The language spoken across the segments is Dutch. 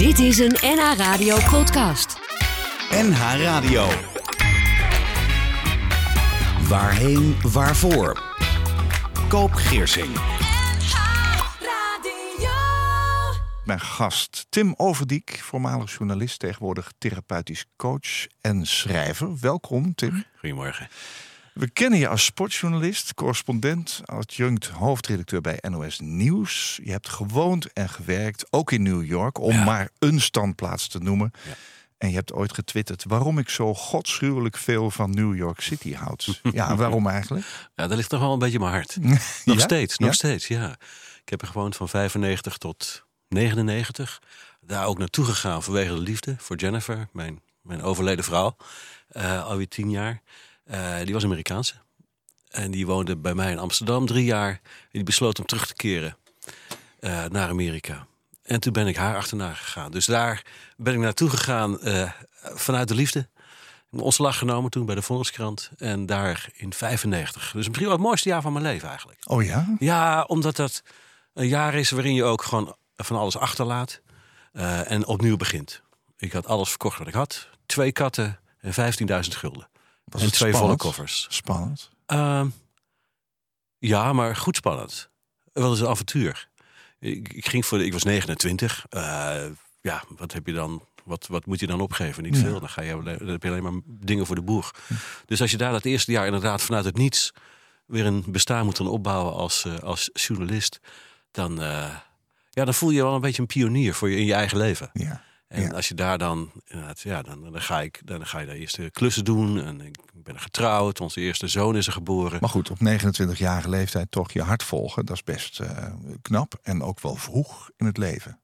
Dit is een NH Radio podcast. NH Radio. Waarheen, waarvoor? Koop Geersing. Mijn gast Tim Overdiek, voormalig journalist, tegenwoordig therapeutisch coach en schrijver. Welkom, Tim. Goedemorgen. We kennen je als sportjournalist, correspondent, adjunct hoofdredacteur bij NOS Nieuws. Je hebt gewoond en gewerkt, ook in New York, om Ja. maar een standplaats te noemen. Ja. En je hebt ooit getwitterd waarom ik zo godschuwelijk veel van New York City houd. ja, waarom eigenlijk? Ja, dat ligt toch wel een beetje in mijn hart. Nog Ja? steeds, nog steeds, ja. Ik heb er gewoond van 95 tot 99. Daar ook naartoe gegaan vanwege de liefde voor Jennifer, mijn, mijn overleden vrouw. eh alweer tien jaar. Eh, die was Amerikaanse. En die woonde bij mij in Amsterdam drie jaar. En die besloot om terug te keren eh, naar Amerika. En toen ben ik haar achterna gegaan. Dus daar ben ik naartoe gegaan eh, vanuit de liefde. Een ontslag genomen toen bij de Volkskrant. En daar in 95. Dus misschien wel het mooiste jaar van mijn leven eigenlijk. Oh ja? Ja, omdat dat een jaar is waarin je ook gewoon van alles achterlaat. eh, en opnieuw begint. Ik had alles verkocht wat ik had. Twee katten en 15.000 gulden. Was en twee volle koffers. Spannend. Ehm, ja, maar goed spannend. Wel eens een avontuur. Ik, ik ging voor de, ik was 29. Eh, ja, wat heb je dan? Wat, wat moet je dan opgeven? Niet Ja. veel. Dan, ga je, dan heb je alleen maar dingen voor de boeg. Dus als je daar dat eerste jaar inderdaad vanuit het niets weer een bestaan moet gaan opbouwen als, eh, als journalist, dan, eh, ja, dan voel je je wel een beetje een pionier voor je in je eigen leven. Ja. En Ja. als je daar dan, ja, dan, dan, ga ik, dan ga je de eerste klussen doen. En ik ben getrouwd, onze eerste zoon is er geboren. Maar goed, op 29-jarige leeftijd toch je hart volgen, dat is best eh, knap. En ook wel vroeg in het leven.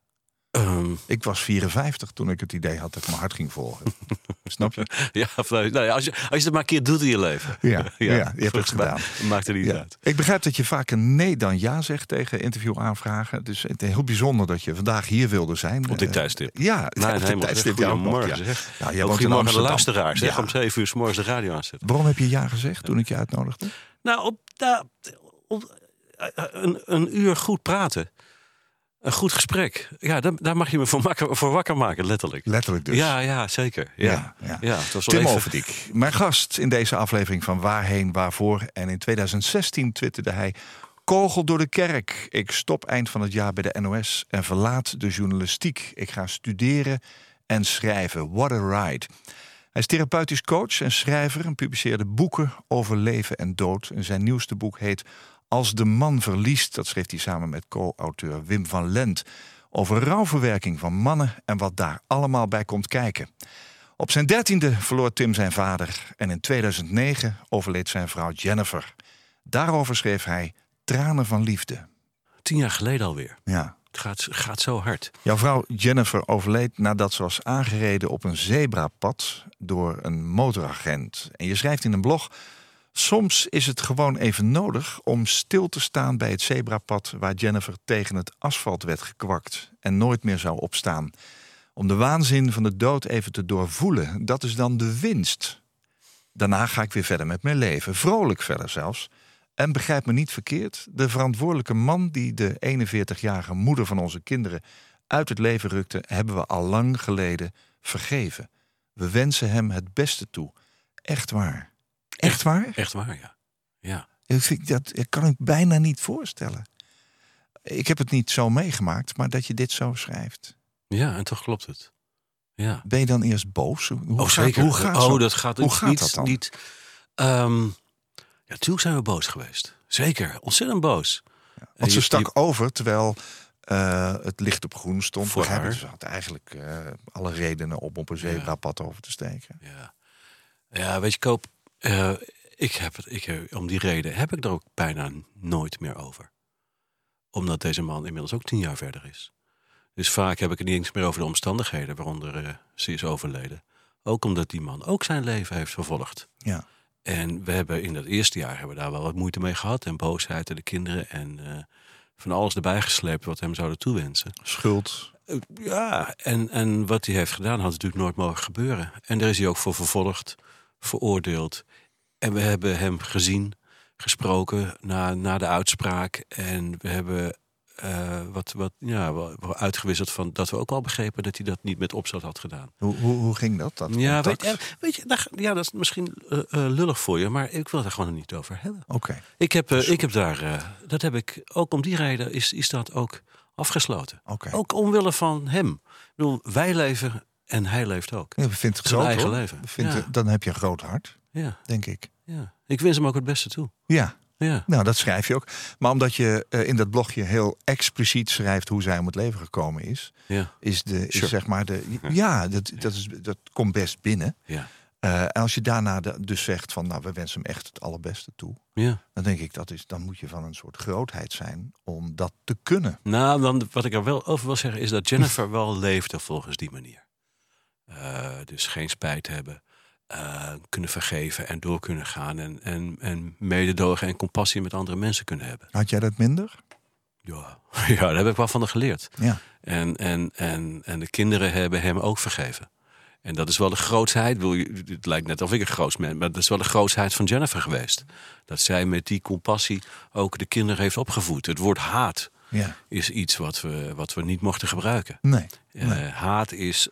Ehm, Ik was 54 toen ik het idee had dat ik mijn hart ging volgen. Snap je? ja, nou ja, als, je, als je het maar een keer doet in je leven. Ja, ja, je hebt het gedaan. Maakt er niet uit. Ik begrijp dat je vaker nee dan ja zegt tegen interviewaanvragen. Dus het is heel bijzonder dat je vandaag hier wilde zijn. Op dit Eh, tijdstip. Ja, op dit tijdstip. Ja, ja. zeg. Ja, jij Ook woont in goedemorgen aan de Amsterdam. luisteraars. Zeg, om zeven uur s morgens de radio aanzetten. Waarom heb je ja gezegd toen ik je uitnodigde? Nou, op, nou, op, eh, een, een uur goed praten. Een goed gesprek. Ja, daar, daar mag je me voor, voor wakker maken, letterlijk. Letterlijk dus. Ja, ja, zeker. Ja, Ja, ja. ja. het was Tim even- Overdiek, mijn gast in deze aflevering van Waarheen, Waarvoor. En in 2016 twitterde hij... Kogel door de kerk. Ik stop eind van het jaar bij de NOS en verlaat de journalistiek. Ik ga studeren en schrijven. What a ride. Hij is therapeutisch coach en schrijver en publiceerde boeken over leven en dood. En zijn nieuwste boek heet Als de man verliest. Dat schreef hij samen met co-auteur Wim van Lent. Over rouwverwerking van mannen en wat daar allemaal bij komt kijken. Op zijn dertiende verloor Tim zijn vader en in 2009 overleed zijn vrouw Jennifer. Daarover schreef hij Tranen van Liefde. Tien jaar geleden alweer. Ja. Het gaat, gaat zo hard. Jouw vrouw Jennifer overleed nadat ze was aangereden op een zebrapad door een motoragent. En je schrijft in een blog: Soms is het gewoon even nodig om stil te staan bij het zebrapad waar Jennifer tegen het asfalt werd gekwakt en nooit meer zou opstaan. Om de waanzin van de dood even te doorvoelen, dat is dan de winst. Daarna ga ik weer verder met mijn leven, vrolijk verder zelfs. En begrijp me niet verkeerd, de verantwoordelijke man die de 41-jarige moeder van onze kinderen uit het leven rukte, hebben we al lang geleden vergeven. We wensen hem het beste toe. Echt waar. Echt waar? Echt waar, ja. Ja. Ik vind dat dat kan ik bijna niet voorstellen. Ik heb het niet zo meegemaakt, maar dat je dit zo schrijft. Ja, en toch klopt het. Ja. Ben je dan eerst boos? Hoe oh, gaat, zeker. Hoe gaat oh, dat gaat hoe niet, gaat niet, dat dan? Niet, Ehm, ja, toen zijn we boos geweest. Zeker, ontzettend boos. En Want ze stak over terwijl eh, het licht op groen stond. Voor haar. Ze had eigenlijk eh, alle redenen om op een zebrapad over te steken. Ja, ja weet je, Koop, eh, ik heb het, ik, om die reden heb ik er ook bijna nooit meer over. Omdat deze man inmiddels ook tien jaar verder is. Dus vaak heb ik het niet eens meer over de omstandigheden waaronder eh, ze is overleden. Ook omdat die man ook zijn leven heeft vervolgd. Ja. En we hebben in dat eerste jaar hebben we daar wel wat moeite mee gehad. En boosheid en de kinderen. En eh, van alles erbij gesleept wat hem zouden toewensen. Schuld. Ja, en, en wat hij heeft gedaan had natuurlijk nooit mogen gebeuren. En daar is hij ook voor vervolgd, veroordeeld. En we hebben hem gezien, gesproken na, na de uitspraak. En we hebben eh, wat, wat, ja, uitgewisseld van dat we ook al begrepen dat hij dat niet met opzet had gedaan. Hoe, hoe, hoe ging dat? dat Ja, weet, eh, weet je, daar- ja, dat is misschien eh, eh, lullig voor je, maar ik wil het er gewoon niet over hebben. Oké. Ik heb, eh, ik heb daar, eh, dat heb ik, ook om die reden is, is dat ook afgesloten. Oké. Ook omwille van hem. Ik bedoel, wij leven en hij leeft ook. Ja, we vinden het Zijn groot, eigen hoor. leven. Dan heb je een groot hart, Ja, denk ik. ja. Ik wens hem ook het beste toe. Ja, Ja. nou dat schrijf je ook. Maar omdat je eh, in dat blogje heel expliciet schrijft hoe zij om het leven gekomen is, Ja, is, de, is Sure. zeg maar de. Ja, dat, dat, is, dat komt best binnen. ja, Eh, en als je daarna de- dus zegt van nou, we wensen hem echt het allerbeste toe. ja. Dan denk ik dat is, dan moet je van een soort grootheid zijn om dat te kunnen. Nou, dan, wat ik er wel over wil zeggen is dat Jennifer wel leefde volgens die manier. Eh, dus geen spijt hebben, eh, kunnen vergeven en door kunnen gaan. En, en, en mededogen en compassie met andere mensen kunnen hebben. Had jij dat minder? Ja, ja daar heb ik wel van geleerd. Ja. En, en, en, en de kinderen hebben hem ook vergeven. En dat is wel de bedoel, Het lijkt net of ik een groots ben, maar dat is wel de grootsheid van Jennifer geweest. Dat zij met die compassie ook de kinderen heeft opgevoed. Het woord haat Ja. is iets wat we, wat we niet mochten gebruiken. Nee. Eh, haat is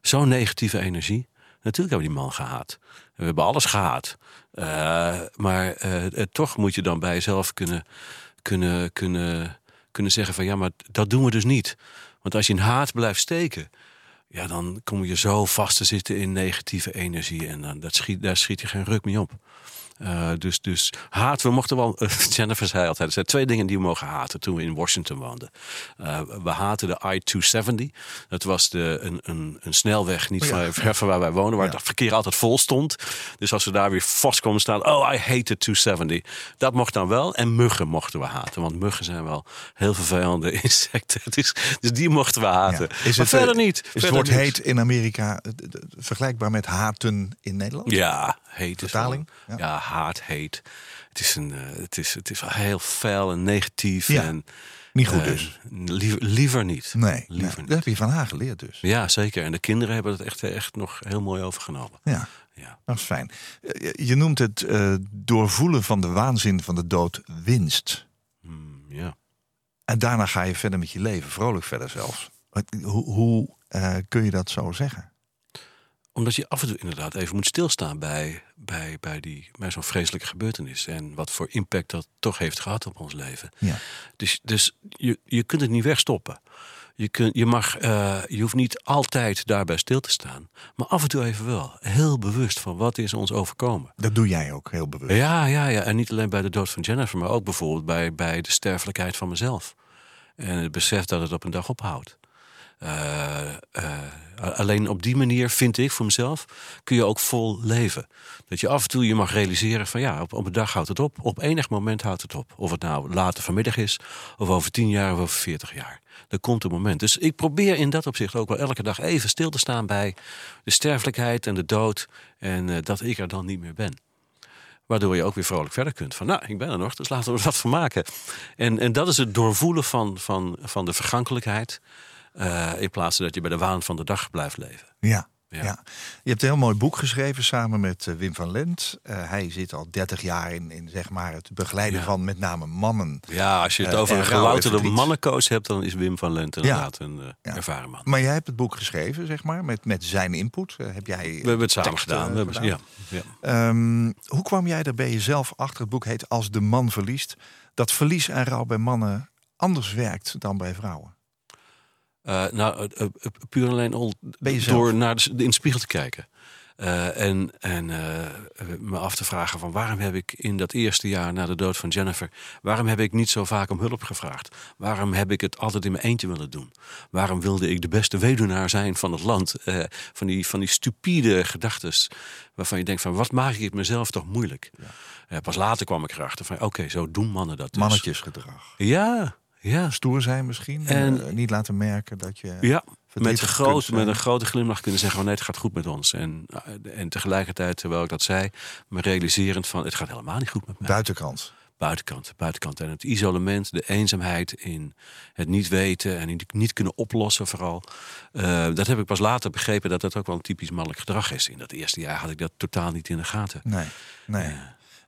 zo'n negatieve energie. Natuurlijk hebben we die man gehaat. We hebben alles gehaat. Eh, maar eh, toch moet je dan bij jezelf kunnen, kunnen, kunnen, kunnen zeggen van ja, maar dat doen we dus niet. Want als je in haat blijft steken, ja, dan kom je zo vast te zitten in negatieve energie. En dan, dat schiet, daar schiet je geen ruk mee op. Eh, dus, dus haat, we mochten wel. Jennifer zei altijd: er zijn twee dingen die we mogen haten toen we in Washington woonden. Eh, we haten de I-270. Dat was de, een, een, een snelweg niet Oh ja. ver, ver van waar wij wonen, waar Ja. het verkeer altijd vol stond. Dus als we daar weer vast konden staan: Oh, I hate the 270. Dat mocht dan wel. En muggen mochten we haten. Want muggen zijn wel heel vervelende insecten. Dus, dus die mochten we haten. Ja. Is maar het, eh, verder niet. Is het woord niks. heet in Amerika eh, vergelijkbaar met haten in Nederland? Ja, heet Vertaling? Ja. Haat, heet. Het is, een, eh, het, is, het is heel fel en negatief. Ja, en, Niet goed eh, dus. liever, liever niet. Nee, liever dat niet. heb je van haar geleerd dus. Ja, zeker. En de kinderen hebben het echt, echt nog heel mooi overgenomen. Ja, Ja. dat is fijn. Eh, Je noemt het eh, doorvoelen van de waanzin van de dood winst. Hmm, ja. En daarna ga je verder met je leven, vrolijk verder zelfs. Hoe, hoe kun je dat zo zeggen? Omdat je af en toe inderdaad even moet stilstaan bij, bij, bij, die, bij zo'n vreselijke gebeurtenis. En wat voor impact dat toch heeft gehad op ons leven. Ja. Dus, dus je, je kunt het niet wegstoppen. Je, kunt, je, mag, eh, je hoeft niet altijd daarbij stil te staan. Maar af en toe even wel. Heel bewust van wat is ons overkomen. Dat doe jij ook heel bewust. Ja, ja, ja. En niet alleen bij de dood van Jennifer, maar ook bijvoorbeeld bij, bij de sterfelijkheid van mezelf. En het besef dat het op een dag ophoudt. Eh, eh, alleen op die manier, vind ik voor mezelf, kun je ook vol leven. Dat je af en toe je mag realiseren van ja, op, op een dag houdt het op. Op enig moment houdt het op. Of het nou later vanmiddag is, of over tien jaar of over veertig jaar. Er komt een moment. Dus ik probeer in dat opzicht ook wel elke dag even stil te staan bij de sterfelijkheid en de dood. En eh, dat ik er dan niet meer ben. Waardoor je ook weer vrolijk verder kunt. Van nou, ik ben er nog, dus laten we er wat van maken. En, en dat is het doorvoelen van, van, van de vergankelijkheid. Eh, in plaats van dat je bij de waan van de dag blijft leven. Ja. Ja. Ja. Je hebt een heel mooi boek geschreven samen met eh, Wim van Lent. Eh, hij zit al 30 jaar in, in zeg maar het begeleiden Ja. van met name mannen. Ja, als je het over en een gelouterde mannencoach hebt, dan is Wim van Lent inderdaad een ervaren man. Maar jij hebt het boek geschreven, zeg maar, met, met zijn input. Heb jij We hebben het samen gedaan. We hebben, ja, ja. Ehm, hoe kwam jij er bij jezelf achter? Het boek heet Als de man verliest. Dat verlies en rouw bij mannen anders werkt dan bij vrouwen. Eh, nou, eh, eh, puur alleen al door naar de, in de spiegel te kijken. En en me af te vragen van waarom heb ik in dat eerste jaar na de dood van Jennifer... waarom heb ik niet zo vaak om hulp gevraagd? Waarom heb ik het altijd in mijn eentje willen doen? Waarom wilde ik de beste weduwnaar zijn van het land? Van, die, van die stupide gedachtes waarvan je denkt van wat maak ik het mezelf toch moeilijk? Eh, pas later kwam ik erachter van oké, zo doen mannen dat dus. Mannetjesgedrag. Ja, ja. Stoer zijn misschien. En- En niet laten merken dat je... Ja, met, groot, met een grote glimlach kunnen zeggen: van nee, het gaat goed met ons. En, eh, en tegelijkertijd, terwijl ik dat zei, me realiserend van: het gaat helemaal niet goed met mij. Buitenkant. Buitenkant, buitenkant. En het isolement, de eenzaamheid in het niet weten en niet, niet kunnen oplossen, vooral. Eh, dat heb ik pas later begrepen dat dat ook wel een typisch mannelijk gedrag is. In dat eerste jaar had ik dat totaal niet in de gaten. Nee, nee.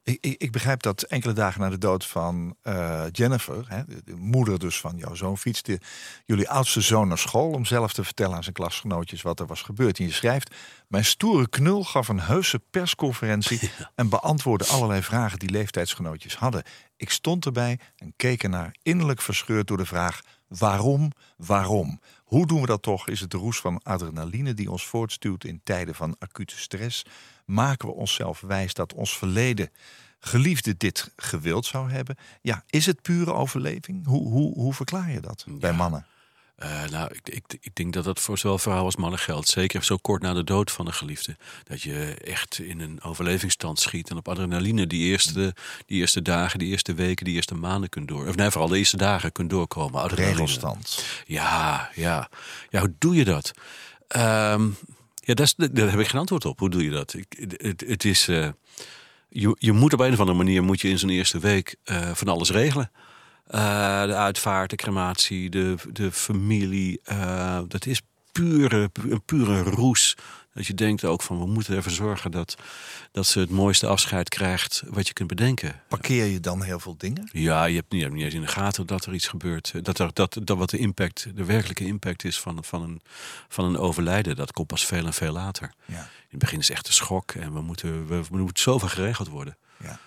Ik, ik, ik begrijp dat enkele dagen na de dood van uh, Jennifer, hè, de, de, moeder dus van jouw zoon, fietste jullie oudste zoon naar school om zelf te vertellen aan zijn klasgenootjes wat er was gebeurd. En je schrijft: Mijn stoere knul gaf een heuse persconferentie ja. en beantwoordde allerlei vragen die leeftijdsgenootjes hadden. Ik stond erbij en keek ernaar, innerlijk verscheurd door de vraag: waarom, waarom? Hoe doen we dat toch? Is het de roes van adrenaline die ons voortstuwt in tijden van acute stress? Maken we onszelf wijs dat ons verleden geliefde dit gewild zou hebben? Ja, is het pure overleving? Hoe, hoe, hoe verklaar je dat bij mannen? Uh, nou, ik, ik, ik, denk dat dat voor zowel vrouwen als mannen geldt. Zeker zo kort na de dood van een geliefde. Dat je echt in een overlevingsstand schiet. En op adrenaline die eerste, die eerste dagen, die eerste weken, die eerste maanden kunt door. Of nee, vooral de eerste dagen kunt doorkomen. Adrenaline. Regelstand. Ja, ja. Ja, hoe doe je dat? Um, ja, dat daar heb ik geen antwoord op. Hoe doe je dat? Ik, het, het is... Uh, je, je moet op een of andere manier moet je in zo'n eerste week uh, van alles regelen. Uh, de uitvaart, de crematie, de, de familie. Dat is pure, een pure roes. Dat je denkt ook van we moeten ervoor zorgen dat, dat ze het mooiste afscheid krijgt wat je kunt bedenken. Parkeer je dan heel veel dingen? Ja, je hebt niet, je hebt niet eens in de gaten dat er iets gebeurt. Dat, er, dat, dat wat de impact, de werkelijke impact is van, van, een, van een overlijden, dat komt pas veel en veel later. Ja. In het begin is echt een schok en we moeten, we, we moeten zoveel geregeld worden. Ja.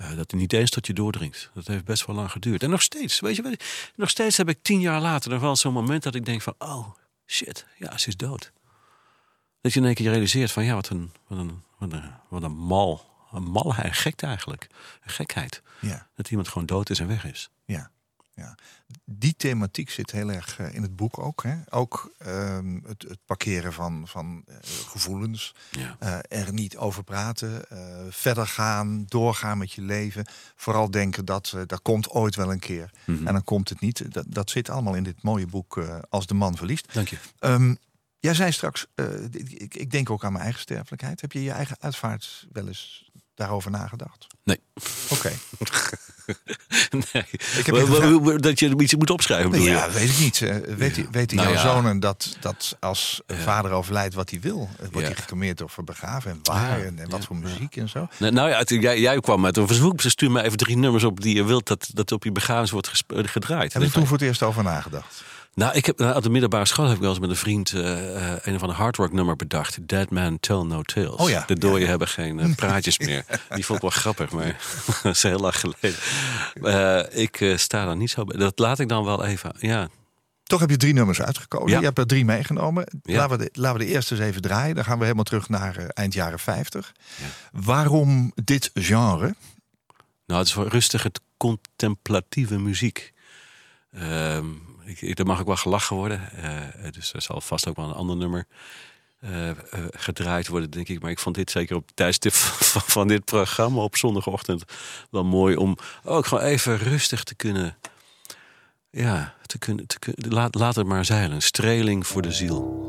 Uh, dat het niet eens tot je doordringt. Dat heeft best wel lang geduurd. En nog steeds, weet je, nog steeds heb ik tien jaar later nog wel zo'n moment dat ik denk van, oh shit, ja, ze is dood. Dat je in één keer realiseert van, ja, wat een, wat een, wat een, wat een mal, een malheid, gekte eigenlijk, een gekheid. Ja. Dat iemand gewoon dood is en weg is. Ja. Ja. Die thematiek zit heel erg in het boek ook. Hè? Ook um, het, het, parkeren van, van uh, gevoelens. Ja. Uh, er niet over praten. Uh, verder gaan, doorgaan met je leven. Vooral denken dat dat komt ooit wel een keer. Mm -hmm. En dan komt het niet. Dat, dat zit allemaal in dit mooie boek Als de man verliest. Dank je. Um, jij zei straks, ik, ik denk ook aan mijn eigen sterfelijkheid. Heb je je eigen uitvaart wel eens daarover nagedacht? Nee. Oké. nee. Ik heb dat je iets moet opschrijven. Ja, weet ik niet. Weet, ja. weet nou, jouw ja. zonen dat, dat als ja. vader overlijdt wat hij wil? Wordt hij gecremeerd of begraven en waar en, en wat voor muziek en zo? Nee, nou ja, jij, jij kwam met een verzoek. Ze stuur me even drie nummers op die je wilt dat, dat op je begrafenis wordt gedraaid. Heb je toen voor het eerst over nagedacht? Nou, ik heb, op de middelbare school heb ik wel eens met een vriend uh, een van de hardwork nummer bedacht. Dead Man Tell No Tales. Oh ja. De dooien ja. hebben geen uh, praatjes meer. Die vond ik wel grappig, maar dat is heel lang geleden. Uh, ik sta daar niet zo bij. Dat laat ik dan wel even, ja. Toch heb je drie nummers uitgekozen. Ja. Je hebt er drie meegenomen. Laten, we de, laten we de eerste eens even draaien. Dan gaan we helemaal terug naar eind jaren 50. Waarom dit genre? Nou, het is voor rustig het contemplatieve muziek. Ehm, ik, daar mag ook wel gelachen worden. Uh, dus er zal vast ook wel een ander nummer uh, uh, gedraaid worden, denk ik. Maar ik vond dit zeker op tijdstip van, van, dit programma op zondagochtend wel mooi om ook gewoon even rustig te kunnen. Ja, te kunnen, te kunnen laat, het maar zeilen. Streling voor de ziel.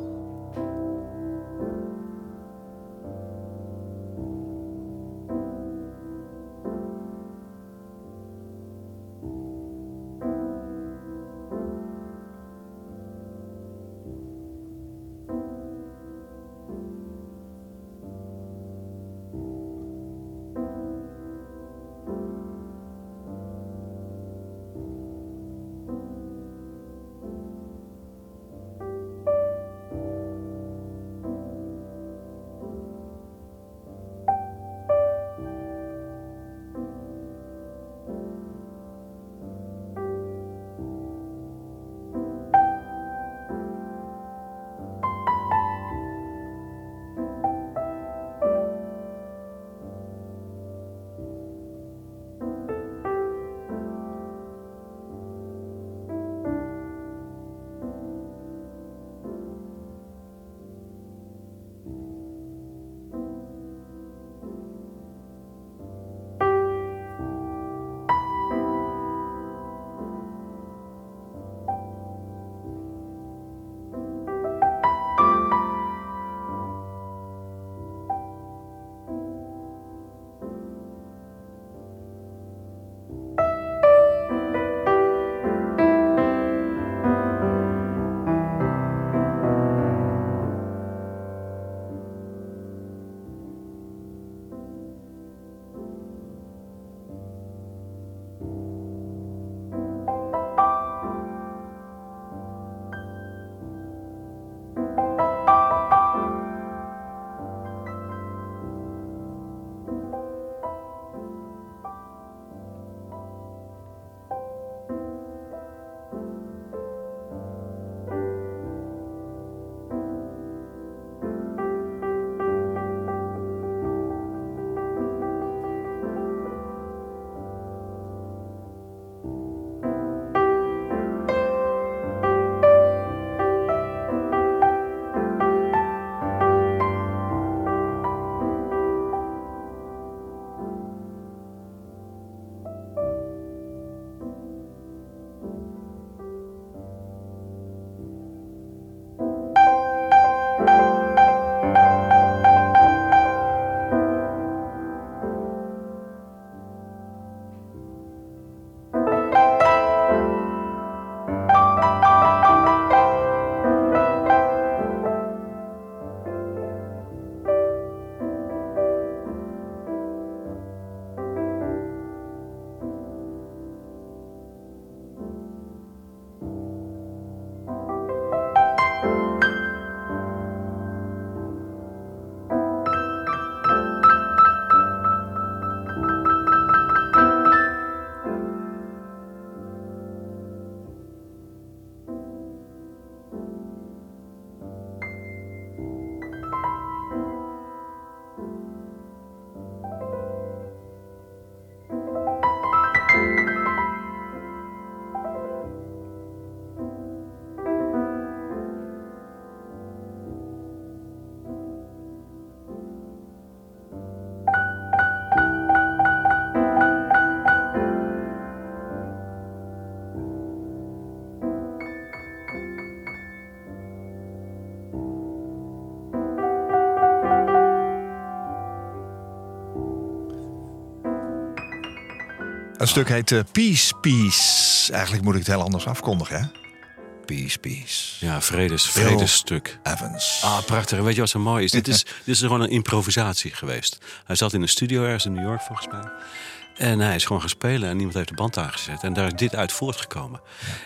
Een stuk heet eh, Peace, Peace. Eigenlijk moet ik het heel anders afkondigen, hè? Peace, Peace. Ja, vredes, vredesstuk. Evans. Ah, prachtig. Weet je wat zo mooi is? Dit is, dit is gewoon een improvisatie geweest. Hij zat in een studio ergens in New York, volgens mij. En hij is gewoon gaan spelen en niemand heeft de band aangezet. En daar is dit uit voortgekomen.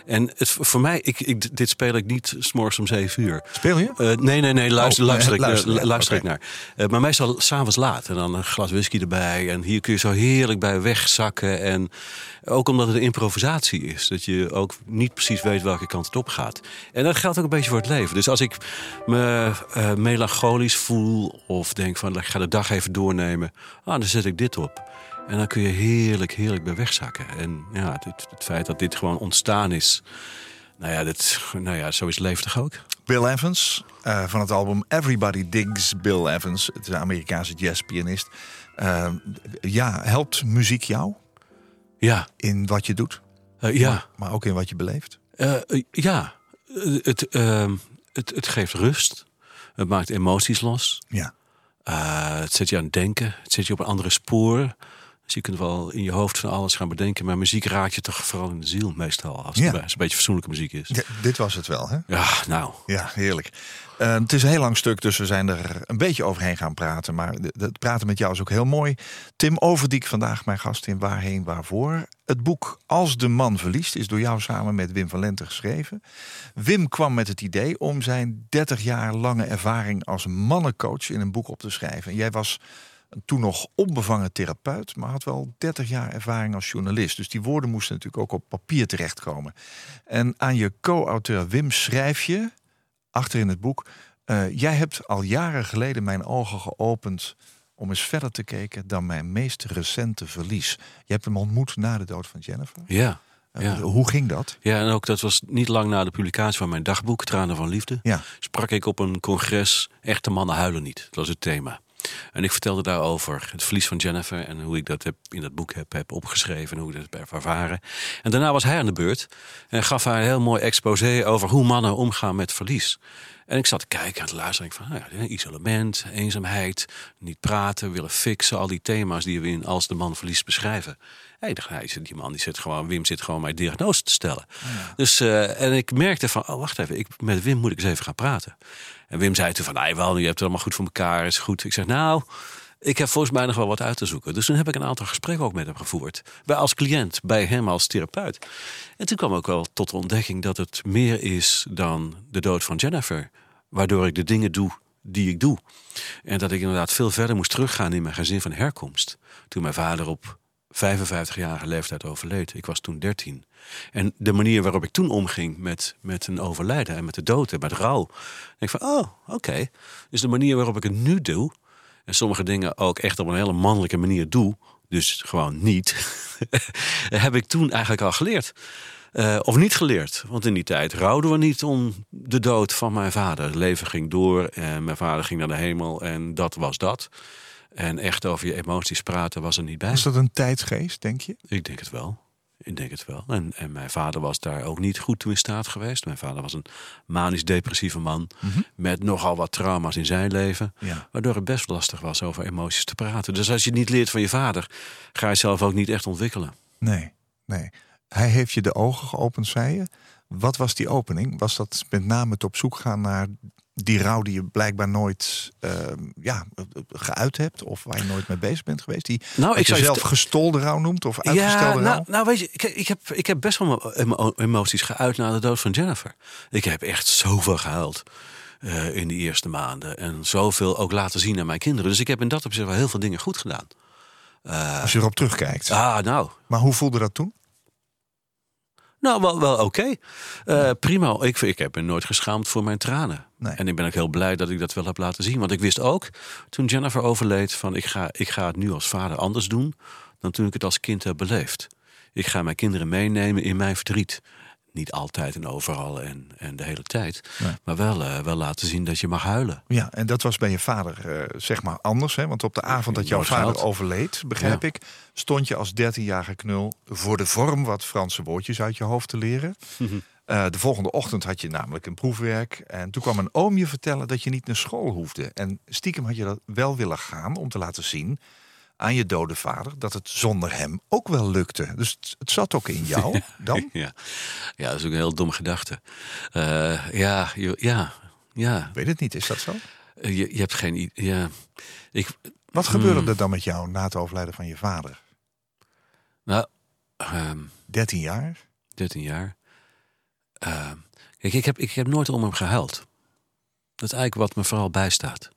En het, voor mij, ik, ik, dit speel ik niet s'morgens om zeven uur. Speel je? Eh, nee, nee, nee, luister, Oh, luister, nee, ik, luister, eh, luister oké. ik naar. Eh, maar meestal s'avonds laat. En dan een glas whisky erbij. En hier kun je zo heerlijk bij wegzakken. En ook omdat het een improvisatie is. Dat je ook niet precies weet welke kant het op gaat. En dat geldt ook een beetje voor het leven. Dus als ik me melancholisch voel. Of denk van, ik ga de dag even doornemen. Ah, dan zet ik dit op. En dan kun je heerlijk, heerlijk bij wegzakken. En ja, het, het feit dat dit gewoon ontstaan is. Nou ja, dit, nou ja, zo is toch ook? Bill Evans eh, van het album Everybody Digs Bill Evans. Het is een Amerikaanse jazzpianist. Eh, ja, helpt muziek jou Ja, in wat je doet? eh, ja. Maar, maar ook in wat je beleeft? Ja, het, ehm, het, het geeft rust. Het maakt emoties los. Ja. Het zet je aan het denken. Het zet je op een andere spoor. Dus je kunt wel in je hoofd van alles gaan bedenken. Maar muziek raakt je toch vooral in de ziel meestal. Als het, Ja. een beetje fatsoenlijke muziek is. Ja, dit was het wel, hè? Ja, nou. Ja, heerlijk. Eh, het is een heel lang stuk, dus we zijn er een beetje overheen gaan praten. Maar het praten met jou is ook heel mooi. Tim Overdiek, vandaag mijn gast in Waarheen Waarvoor. Het boek Als de man verliest is door jou samen met Wim van Lente geschreven. Wim kwam met het idee om zijn 30 jaar lange ervaring als mannencoach in een boek op te schrijven. En jij was toen nog onbevangen therapeut, maar had wel 30 jaar ervaring als journalist. Dus die woorden moesten natuurlijk ook op papier terechtkomen. En aan je co-auteur Wim schrijf je, achter in het boek. eh, jij hebt al jaren geleden mijn ogen geopend om eens verder te kijken dan mijn meest recente verlies. Je hebt hem ontmoet na de dood van Jennifer. Ja. Eh, Ja. Hoe ging dat? ja, en ook dat was niet lang na de publicatie van mijn dagboek, Tranen van Liefde. Ja, sprak ik op een congres Echte mannen huilen niet. Dat was het thema. En ik vertelde daarover het verlies van Jennifer en hoe ik dat heb, in dat boek heb, heb opgeschreven en hoe ik dat heb ervaren. En daarna was hij aan de beurt en gaf haar een heel mooi exposé over hoe mannen omgaan met verlies. En ik zat te kijken en te luisteren. Van, nou isolement, eenzaamheid, niet praten, willen fixen. Al die thema's die we in Als de man verliest beschrijven. Dacht, hij zit- die man die zit gewoon, Wim zit gewoon mij diagnose te stellen. Dus, eh, en ik merkte van, oh wacht even, ik, met Wim moet ik eens even gaan praten. En Wim zei toen van, nee wel, je hebt het allemaal goed voor elkaar, is goed. Ik zeg, nou, ik heb volgens mij nog wel wat uit te zoeken. Dus toen heb ik een aantal gesprekken ook met hem gevoerd. Bij als cliënt, bij hem als therapeut. En toen kwam ook wel tot de ontdekking dat het meer is dan de dood van Jennifer. Waardoor ik de dingen doe die ik doe. En dat ik inderdaad veel verder moest teruggaan in mijn gezin van herkomst. Toen mijn vader op 55-jarige leeftijd overleed. Ik was toen 13. En de manier waarop ik toen omging met, met een overlijden en met de dood en met rouw. denk ik van, oh, oké. Dus de manier waarop ik het nu doe. En sommige dingen ook echt op een hele mannelijke manier doe. Dus gewoon niet. heb ik toen eigenlijk al geleerd. Eh, of niet geleerd. Want in die tijd rouwden we niet om de dood van mijn vader. Het leven ging door en mijn vader ging naar de hemel en dat was dat. En echt over je emoties praten was er niet bij. was dat een tijdsgeest, denk je? Ik denk het wel. Ik denk het wel. En, en mijn vader was daar ook niet goed toe in staat geweest. Mijn vader was een manisch-depressieve man. Met nogal wat trauma's in zijn leven. Ja. Waardoor het best lastig was over emoties te praten. Dus als je het niet leert van je vader, ga je zelf ook niet echt ontwikkelen. Nee, nee. Hij heeft je de ogen geopend, zei je. Wat was die opening? Was dat met name het op zoek gaan naar die rouw die je blijkbaar nooit eh, ja, geuit hebt? Of waar je nooit mee bezig bent geweest? Die Nou, ik zou zelf gestolde rouw noemt of uitgestelde ja, rouw? nou, nou weet je, ik, ik, heb, ik heb best wel mijn emo- emoties geuit na de dood van Jennifer. Ik heb echt zoveel gehuild eh, in die eerste maanden. En zoveel ook laten zien aan mijn kinderen. Dus ik heb in dat opzicht wel heel veel dingen goed gedaan. Als je erop terugkijkt. Ah, nou, Maar hoe voelde dat toen? Nou, wel, wel oké. Eh, prima. Ik, ik heb me nooit geschaamd voor mijn tranen. Nee. En ik ben ook heel blij dat ik dat wel heb laten zien. Want ik wist ook, toen Jennifer overleed, van ik ga, ik ga het nu als vader anders doen dan toen ik het als kind heb beleefd. Ik ga mijn kinderen meenemen in mijn verdriet. Niet altijd en overal en, en de hele tijd. Maar wel, eh, wel laten zien dat je mag huilen. Ja, en dat was bij je vader eh, zeg maar anders. Hè? Want op de avond dat jouw vader overleed, begrijp Ja. ik... stond je als 13-jarige knul voor de vorm wat Franse woordjes uit je hoofd te leren. Eh, de volgende ochtend had je namelijk een proefwerk. En toen kwam een oom je vertellen dat je niet naar school hoefde. En stiekem had je dat wel willen gaan om te laten zien... aan je dode vader dat het zonder hem ook wel lukte. Dus het, het zat ook in jou dan? Ja. ja, dat is ook een heel dom gedachte. Eh, ja, ja, ja. Weet het niet, is dat zo? Eh, Je, je hebt geen idee. Ja. Ik, Wat gebeurde Hmm. er dan met jou na het overlijden van je vader? nou, ehm 13 jaar? 13 jaar. Ehm, kijk, ik heb, ik heb nooit om hem gehuild. Dat is eigenlijk wat me vooral bijstaat.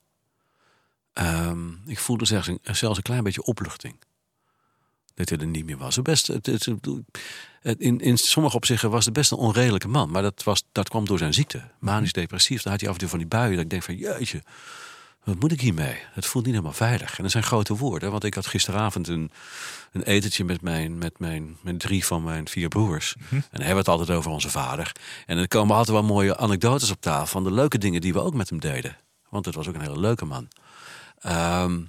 Ehm, ik voelde zelfs een, zelfs een klein beetje opluchting. Dat hij er niet meer was. Het Best, het, het- het- in, in sommige opzichten was het best een onredelijke man. Maar dat, was, dat kwam door zijn ziekte. Manisch depressief. Dan had hij af en toe van die buien. Dat ik denk van jeetje, wat moet ik hiermee? Het voelt niet helemaal veilig. En dat zijn grote woorden. Want ik had gisteravond een, een etentje met, mijn, met, mijn, met drie van mijn vier broers. En dan hebben we het altijd over onze vader. En er komen altijd wel mooie anekdotes op tafel. Van de leuke dingen die we ook met hem deden. Want het was ook een hele leuke man. Ehm,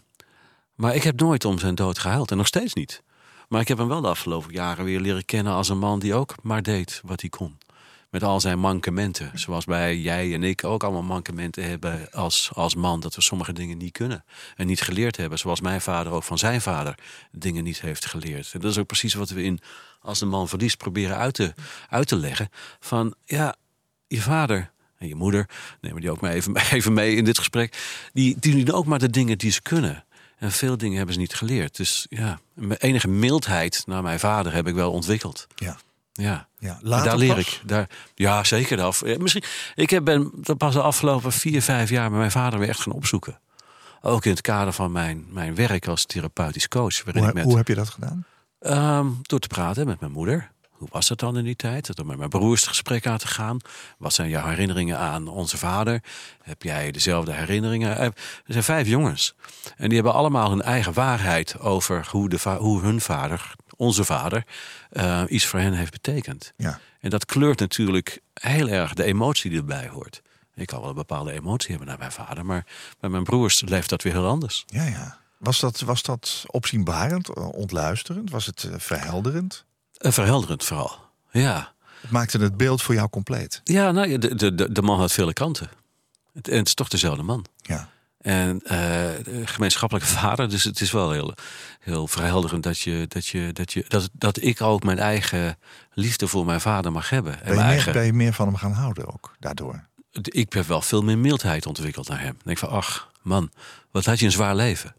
maar ik heb nooit om zijn dood gehuild. En nog steeds niet. Maar ik heb hem wel de afgelopen jaren weer leren kennen als een man die ook maar deed wat hij kon. Met al zijn mankementen. Zoals wij, jij en ik ook allemaal mankementen hebben als, als man. Dat we sommige dingen niet kunnen. En niet geleerd hebben. Zoals mijn vader ook van zijn vader dingen niet heeft geleerd. En dat is ook precies wat we in Als de man verliest proberen uit te, uit te leggen. Van ja, je vader en je moeder, nemen die ook maar even, even mee in dit gesprek. Die, die doen ook maar de dingen die ze kunnen. En veel dingen hebben ze niet geleerd. Dus ja, mijn enige mildheid naar mijn vader heb ik wel ontwikkeld. Ja. Ja. Ja, later daar leer pas? ik. Daar, ja, zeker. af- Misschien, ik heb ben pas de afgelopen vier, vijf jaar met mijn vader weer echt gaan opzoeken. Ook in het kader van mijn, mijn werk als therapeutisch coach. Hoe, ik met, hoe heb je dat gedaan? Ehm, door te praten met mijn moeder. Hoe was dat dan in die tijd? Door met mijn broers het gesprek aan te gaan. Wat zijn jouw herinneringen aan onze vader? Heb jij dezelfde herinneringen? Eh, Er zijn vijf jongens. En die hebben allemaal hun eigen waarheid over hoe, de hoe hun vader, onze vader, eh, iets voor hen heeft betekend. Ja. En dat kleurt natuurlijk heel erg de emotie die erbij hoort. Ik kan wel een bepaalde emotie hebben naar mijn vader, maar bij mijn broers leeft dat weer heel anders. Ja, ja. Was dat, was dat opzienbarend, eh, ontluisterend? Was het verhelderend? En verhelderend vooral. Ja. Het maakte het beeld voor jou compleet. Ja, nou, de, de, de, man had vele kanten. Het, en het is toch dezelfde man. Ja. En eh, gemeenschappelijke vader, dus het is wel heel, heel verhelderend dat, je, dat, je, dat, je, dat, dat ik ook mijn eigen liefde voor mijn vader mag hebben. En Ben je, mijn meer, eigen, ben je meer van hem gaan houden ook daardoor? ik heb wel veel meer mildheid ontwikkeld naar hem. Ik denk van, ach man, wat had je een zwaar leven.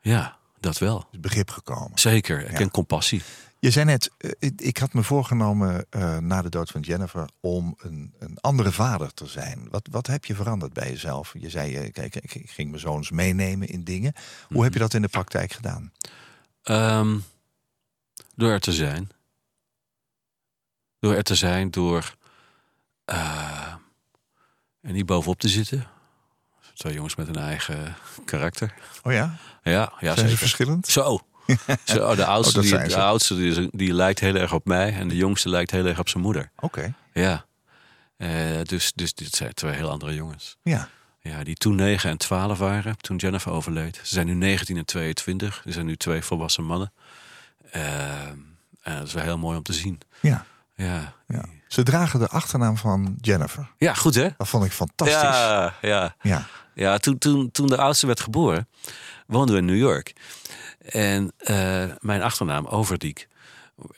Ja, dat wel. Is begrip gekomen. Zeker. En Ja. compassie. Je zei net, eh, ik- had me voorgenomen eh, na de dood van Jennifer om een, een andere vader te zijn. Wat, wat heb je veranderd bij jezelf? Je zei, eh, kijk, ik, ging mijn zoons meenemen in dingen. Hoe heb je dat in de praktijk gedaan? Ehm, door er te zijn. Door er te zijn, door eh, er niet bovenop te zitten. Twee jongens met een eigen karakter. Oh ja? Ja, ja zijn ze zeker. verschillend? Zo. Zo, de oudste, dat die, de ze. oudste die, die lijkt heel erg op mij. En de jongste lijkt heel erg op zijn moeder. Oké, Ja. Eh, dus, dus dit zijn twee heel andere jongens. ja. Ja, die toen 9 en 12 waren, toen Jennifer overleed. Ze zijn nu 19 en 22. Er zijn nu twee volwassen mannen. Eh, en dat is wel heel mooi om te zien. ja. Ja, ja. Ze dragen de achternaam van Jennifer. ja goed hè? Dat vond ik fantastisch. Ja, ja. ja. Ja toen, toen, toen de oudste werd geboren, woonden we in New York. En eh, mijn achternaam, Overdiek,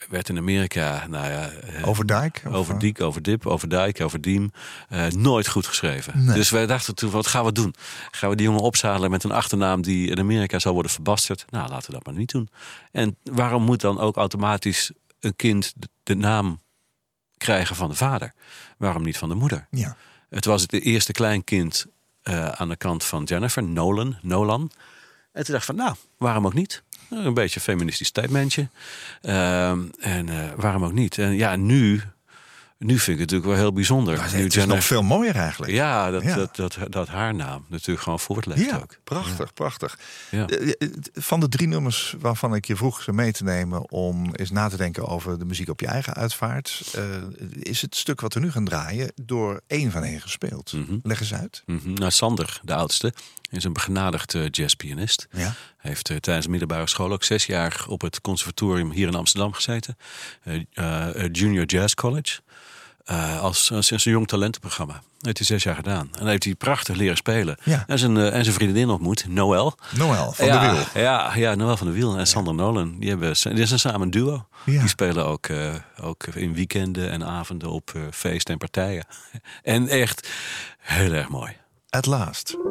werd in Amerika, nou ja... eh, Overdijk? Of, Over eh, Diek, over Dip, over Dijk, over Diem. eh, nooit goed geschreven. Nee. Dus wij dachten toen, wat gaan we doen? Gaan we die jongen opzadelen met een achternaam die in Amerika zou worden verbasterd? Nou, laten we dat maar niet doen. En waarom moet dan ook automatisch een kind de, de naam krijgen van de vader? Waarom niet van de moeder? Ja. Het was het eerste kleinkind eh, aan de kant van Jennifer, Nolan, Nolan. En toen dacht ik van, nou, waarom ook niet? Een beetje een feministisch statementje. Ehm, en eh, waarom ook niet? En ja, nu, nu vind ik het natuurlijk wel heel bijzonder. Nu het is nog veel mooier eigenlijk. ja, dat, Ja. Dat, dat, dat haar naam natuurlijk gewoon voortleeft Ja, ook. prachtig, prachtig. Ja. Eh, eh, Van de drie nummers waarvan ik je vroeg ze mee te nemen om eens na te denken over de muziek op je eigen uitvaart, eh, is het stuk wat we nu gaan draaien door één van hen gespeeld. Mhm. Leg eens uit. Mhm. Nou, Sander, de oudste, is een begenadigd jazzpianist. Ja. Hij heeft tijdens de middelbare school ook zes jaar op het conservatorium hier in Amsterdam gezeten. Junior Jazz College. Eh, als, als, als een jong talentenprogramma. Dat heeft hij zes jaar gedaan. En heeft hij prachtig leren spelen. Ja. En, zijn, eh, en zijn vriendin ontmoet, Noël. Noël van ja, de Wiel. Ja, ja, Noël van de Wiel en Sander Nolan. Die, hebben, die zijn samen een duo. Die spelen ook, eh, ook in weekenden en avonden op feesten en partijen. en echt heel erg mooi. At last.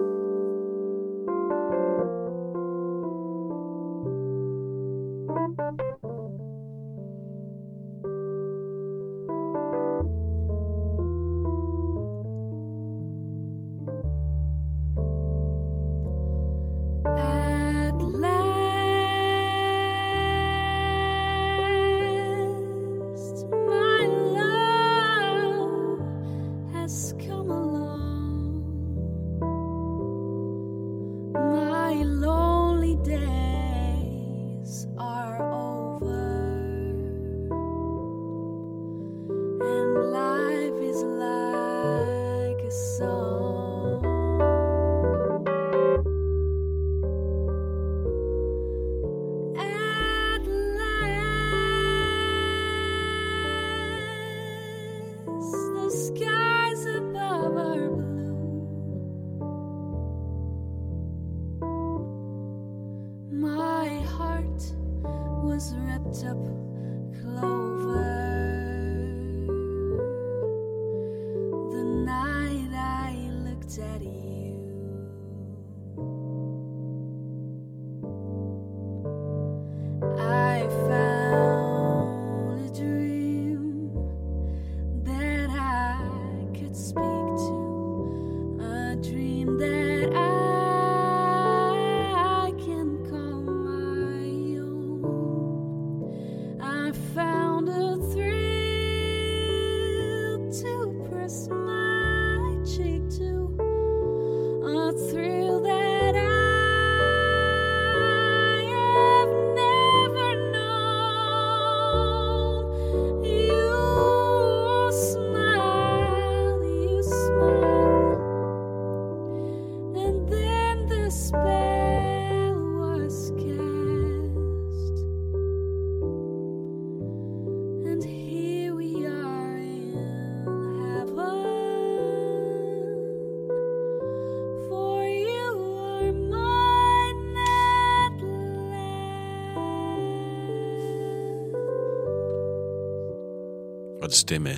Wat een stem, hè?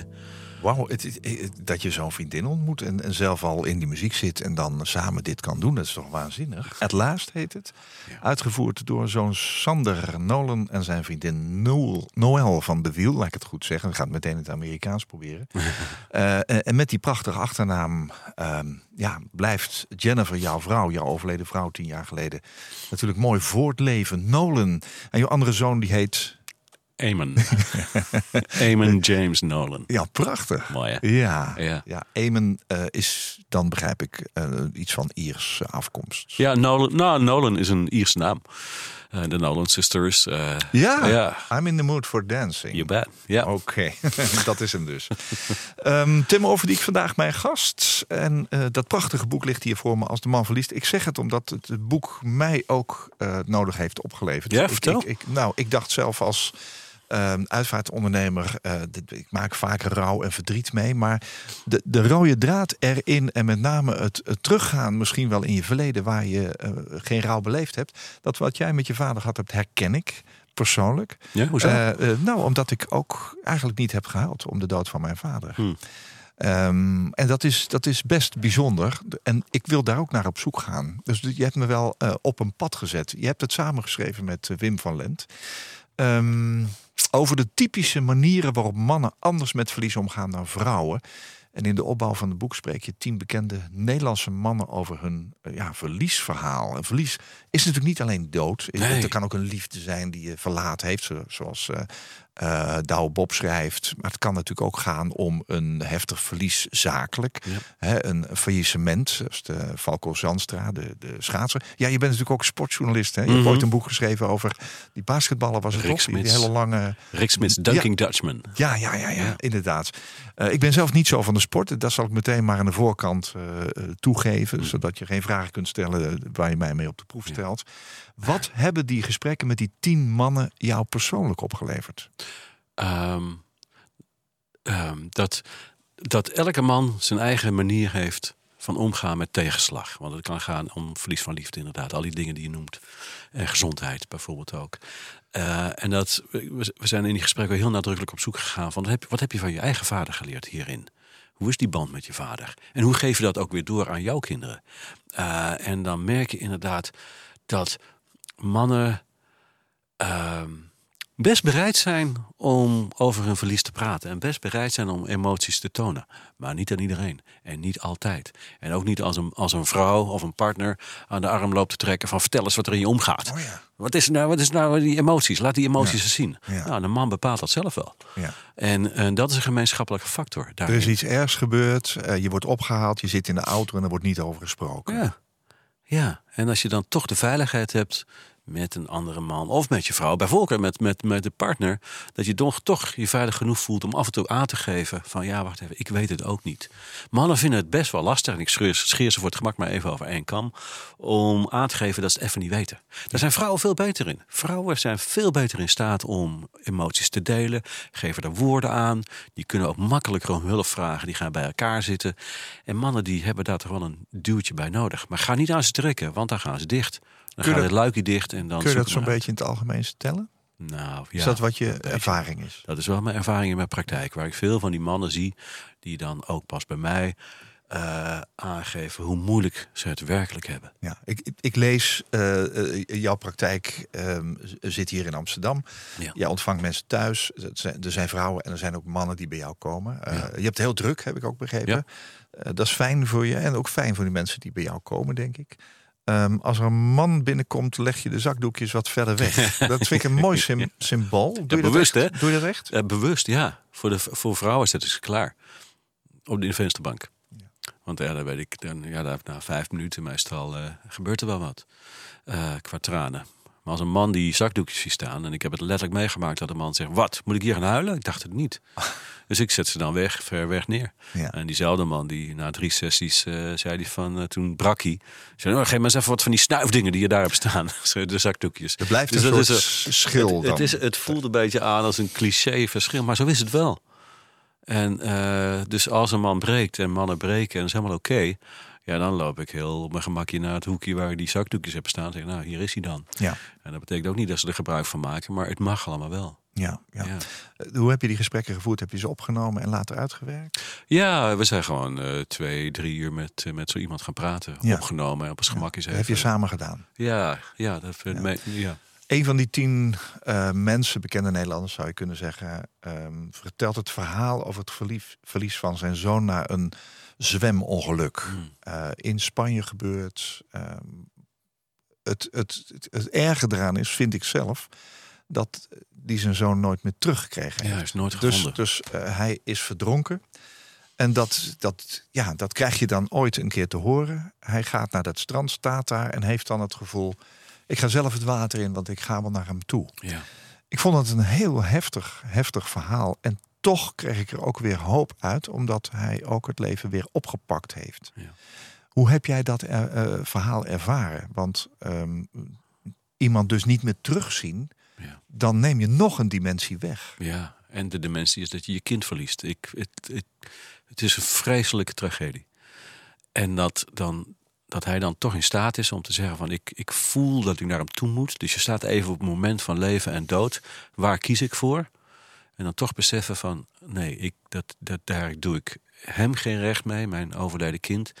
Wauw, het- het- dat je zo'n vriendin ontmoet en, en zelf al in die muziek zit en dan samen dit kan doen, dat is toch waanzinnig. At Last heet het. Uitgevoerd door zo'n Sander Nolan en zijn vriendin Noel, van de Wiel, laat ik het goed zeggen. Ik ga het meteen in het Amerikaans proberen. Eh, en, met die prachtige achternaam ehm, ja, blijft Jennifer, jouw vrouw, jouw overleden vrouw tien jaar geleden, natuurlijk mooi voortleven. Nolan en jouw andere zoon die heet... Eamon. Eamon James Nolan. Ja, prachtig. Mooi, hè? Ja, Ja. ja. Eamon eh, is dan begrijp ik eh, iets van Iers afkomst. Ja, Nolan, nou, Nolan is een Ierse naam. Eh, de Nolan Sisters. eh, Ja. I'm in the mood for dancing. You bet. Ja. Oké, dat is hem dus. Ehm, Tim Overdiek vandaag mijn gast. En eh, dat prachtige boek ligt hier voor me als de man verliest. Ik zeg het omdat het, boek mij ook eh, nodig heeft opgeleverd. Ja, vertel. Ik, ik, nou, ik dacht zelf als ehm, uitvaartondernemer, eh, dit- ik maak vaak rouw en verdriet mee. Maar de, de rode draad erin en met name het, het teruggaan misschien wel in je verleden... waar je eh, geen rouw beleefd hebt. Dat wat jij met je vader gehad hebt, herken ik persoonlijk. Ja, hoezo? Eh, nou, omdat ik ook eigenlijk niet heb gehuild om de dood van mijn vader. Hmm. Ehm, en dat is, dat is best bijzonder. En ik wil daar ook naar op zoek gaan. Dus je hebt me wel op een pad gezet. Je hebt het samengeschreven met Wim van Lent. Ehm, over de typische manieren waarop mannen anders met verlies omgaan dan vrouwen. En in de opbouw van het boek spreek je tien bekende Nederlandse mannen over hun eh, ja, verliesverhaal. En verlies is natuurlijk niet alleen dood. Nee. Er kan ook een liefde zijn die je verlaat heeft, zo- zoals eh eh, Douwe Bob schrijft. Maar het kan natuurlijk ook gaan om een heftig verlies zakelijk. Ja. Hè, een faillissement, zoals de Falco Zandstra, de, de schaatser. Ja, je bent natuurlijk ook sportjournalist. Hè? Je hebt Mhm. ooit een boek geschreven over die basketballen was het Rick toch? Die, hele lange... Rick Smits, Dunking Dutchman. Ja, ja, ja, ja, Ja. inderdaad. Eh, ik ben zelf niet zo van de sport. Dat zal ik meteen maar aan de voorkant eh, toegeven. Zodat je geen vragen kunt stellen waar je mij mee op de proef stelt. Wat hebben die gesprekken met die tien mannen jou persoonlijk opgeleverd? Ehm, ehm, dat, dat elke man zijn eigen manier heeft van omgaan met tegenslag. Want het kan gaan om verlies van liefde, inderdaad. Al die dingen die je noemt. En gezondheid bijvoorbeeld ook. Eh, en dat, we zijn in die gesprekken heel nadrukkelijk op zoek gegaan van wat heb, je- wat heb je van je eigen vader geleerd hierin? Hoe is die band met je vader? En hoe geef je dat ook weer door aan jouw kinderen? Eh, en dan merk je inderdaad dat mannen ehm, best bereid zijn om over hun verlies te praten. En best bereid zijn om emoties te tonen. Maar niet aan iedereen. En niet altijd. En ook niet als een, als een vrouw of een partner aan de arm loopt te trekken van vertel eens wat er in je omgaat. Oh ja. Wat is nou, wat is nou die emoties? Laat die emoties eens zien. Ja. Nou, de man bepaalt dat zelf wel. Ja. En, en dat is een gemeenschappelijke factor. Er Daarin. is iets ergs gebeurd, eh, je wordt opgehaald, je zit in de auto en er wordt niet over gesproken. Ja. ja, en als je dan toch de veiligheid hebt met een andere man of met je vrouw, bijvoorbeeld met, met, met de partner, dat je toch, toch je veilig genoeg voelt om af en toe aan te geven van ja, wacht even, ik weet het ook niet. Mannen vinden het best wel lastig, en ik scheer, ze voor het gemak maar even over één kam, om aan te geven dat ze het even niet weten. Daar zijn vrouwen veel beter in. Vrouwen zijn veel beter in staat om emoties te delen, geven er woorden aan, die kunnen ook makkelijker om hulp vragen, die gaan bij elkaar zitten. En mannen die hebben daar toch wel een duwtje bij nodig. Maar ga niet aan ze trekken, want dan gaan ze dicht. Dan Kun je gaat dat- het luikje dicht en dan Kun je dat zo'n beetje in het algemeen stellen? Nou, ja, is dat wat je ervaring is? Dat is wel mijn ervaring in mijn praktijk. Waar ik veel van die mannen zie, die dan ook pas bij mij eh, aangeven hoe moeilijk ze het werkelijk hebben. Ja, ik, ik- lees, eh, eh, jouw praktijk ehm, zit hier in Amsterdam. Ja. Jij ontvangt mensen thuis. Zijn- Er zijn vrouwen en er zijn ook mannen die bij jou komen. Je hebt het heel druk, heb ik ook begrepen. Ja. Dat is fijn voor je en ook fijn voor die mensen die bij jou komen, denk ik. Ehm, als er een man binnenkomt, leg je de zakdoekjes wat verder weg. dat vind ik een mooi sym- symbool. Doe je dat bewust, echt? hè? Doe je dat echt? Eh, bewust, ja. Voor, de, voor vrouwen zetten ze klaar. Op de vensterbank. Want ja, dan weet ik, dan, ja, daar- na vijf minuten meestal eh, gebeurt er wel wat. eh, qua tranen. Maar als een man die zakdoekjes ziet staan... en ik heb het letterlijk meegemaakt dat een man zegt... wat, moet ik hier gaan huilen? Ik dacht het niet. Dus ik zet ze dan weg, ver weg neer. Ja. En diezelfde man, die na drie sessies, eh, zei hij van... eh, toen brak hij. Zei, oh, geef maar eens even wat van die snuifdingen die je daar hebt staan. De zakdoekjes. Er blijft Dus een dat soort is een- schil het, dan. het, is, het voelt een beetje aan als een cliché verschil, maar zo is het wel. En eh, dus als een man breekt en mannen breken en dat is helemaal oké, ja, dan loop ik heel op mijn gemakje naar het hoekje waar die zakdoekjes heb staan. Zeg, nou, hier is hij dan. Ja, En dat betekent ook niet dat ze er gebruik van maken, maar het mag allemaal wel. ja, ja. Ja, Eh, Hoe heb je die gesprekken gevoerd? Heb je ze opgenomen en later uitgewerkt? ja we zijn gewoon eh, twee, drie uur met, eh, met zo iemand gaan praten, Ja. opgenomen en op ons gemak is heb je samen gedaan. Ja, ja, dat vind ik. Ja. Een van die tien eh, mensen, bekende Nederlanders zou je kunnen zeggen, ehm, vertelt het verhaal over het verlies, verlies van zijn zoon na een zwemongeluk. Hmm. Eh, in Spanje gebeurd. Ehm, het, het, het, het erge eraan is, vind ik zelf, dat die zijn zoon nooit meer teruggekregen Ja, heeft. hij is nooit Dus, gevonden. dus eh, hij is verdronken. En dat, dat, ja, dat krijg je dan ooit een keer te horen. Hij gaat naar dat strand, staat daar en heeft dan het gevoel... ik ga zelf het water in, want ik ga wel naar hem toe. ja. Ik vond het een heel heftig, heftig verhaal. En toch kreeg ik er ook weer hoop uit... omdat hij ook het leven weer opgepakt heeft. Ja. Hoe heb jij dat eh, eh, verhaal ervaren? Want ehm, iemand dus niet meer terugzien... Ja. dan neem je nog een dimensie weg. Ja, en de dimensie is dat je je kind verliest. Ik, het, het, het is een vreselijke tragedie. En dat, dan, dat hij dan toch in staat is om te zeggen van ik, ik voel dat ik naar hem toe moet. Dus je staat even op het moment van leven en dood. Waar kies ik voor? En dan toch beseffen van nee, ik, dat, dat, daar doe ik hem geen recht mee, mijn overleden kind.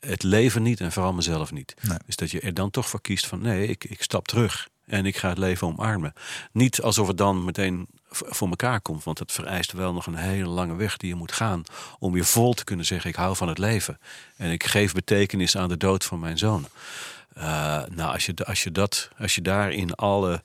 Het leven niet en vooral mezelf niet. Nee. Dus dat je er dan toch voor kiest van nee, ik, ik stap terug. En ik ga het leven omarmen. Niet alsof het dan meteen voor elkaar komt. Want het vereist wel nog een hele lange weg die je moet gaan. Om weer vol te kunnen zeggen: ik hou van het leven. En ik geef betekenis aan de dood van mijn zoon. Eh, nou, als je, als, je dat, als je daar in alle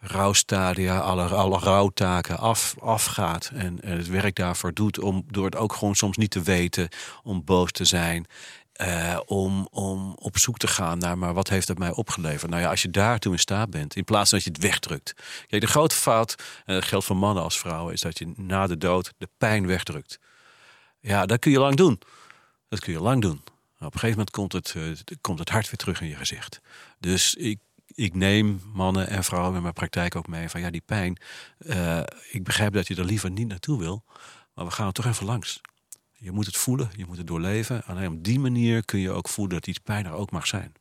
rouwstadia, alle, alle rouwtaken af, afgaat. En het werk daarvoor doet. Om, door het ook gewoon soms niet te weten. Om boos te zijn. Eh, om, om op zoek te gaan naar, maar wat heeft het mij opgeleverd? Nou ja, als je daartoe in staat bent, in plaats van dat je het wegdrukt. Kijk, de grote fout, en dat geldt voor mannen als vrouwen, is dat je na de dood de pijn wegdrukt. Ja, dat kun je lang doen. Dat kun je lang doen. Maar op een gegeven moment komt het, eh, komt het hart weer terug in je gezicht. Dus ik, ik neem mannen en vrouwen in mijn praktijk ook mee van ja, die pijn. eh, ik begrijp dat je er liever niet naartoe wil. Maar we gaan er toch even langs. Je moet het voelen, je moet het doorleven. Alleen op die manier kun je ook voelen dat iets pijn er ook mag zijn.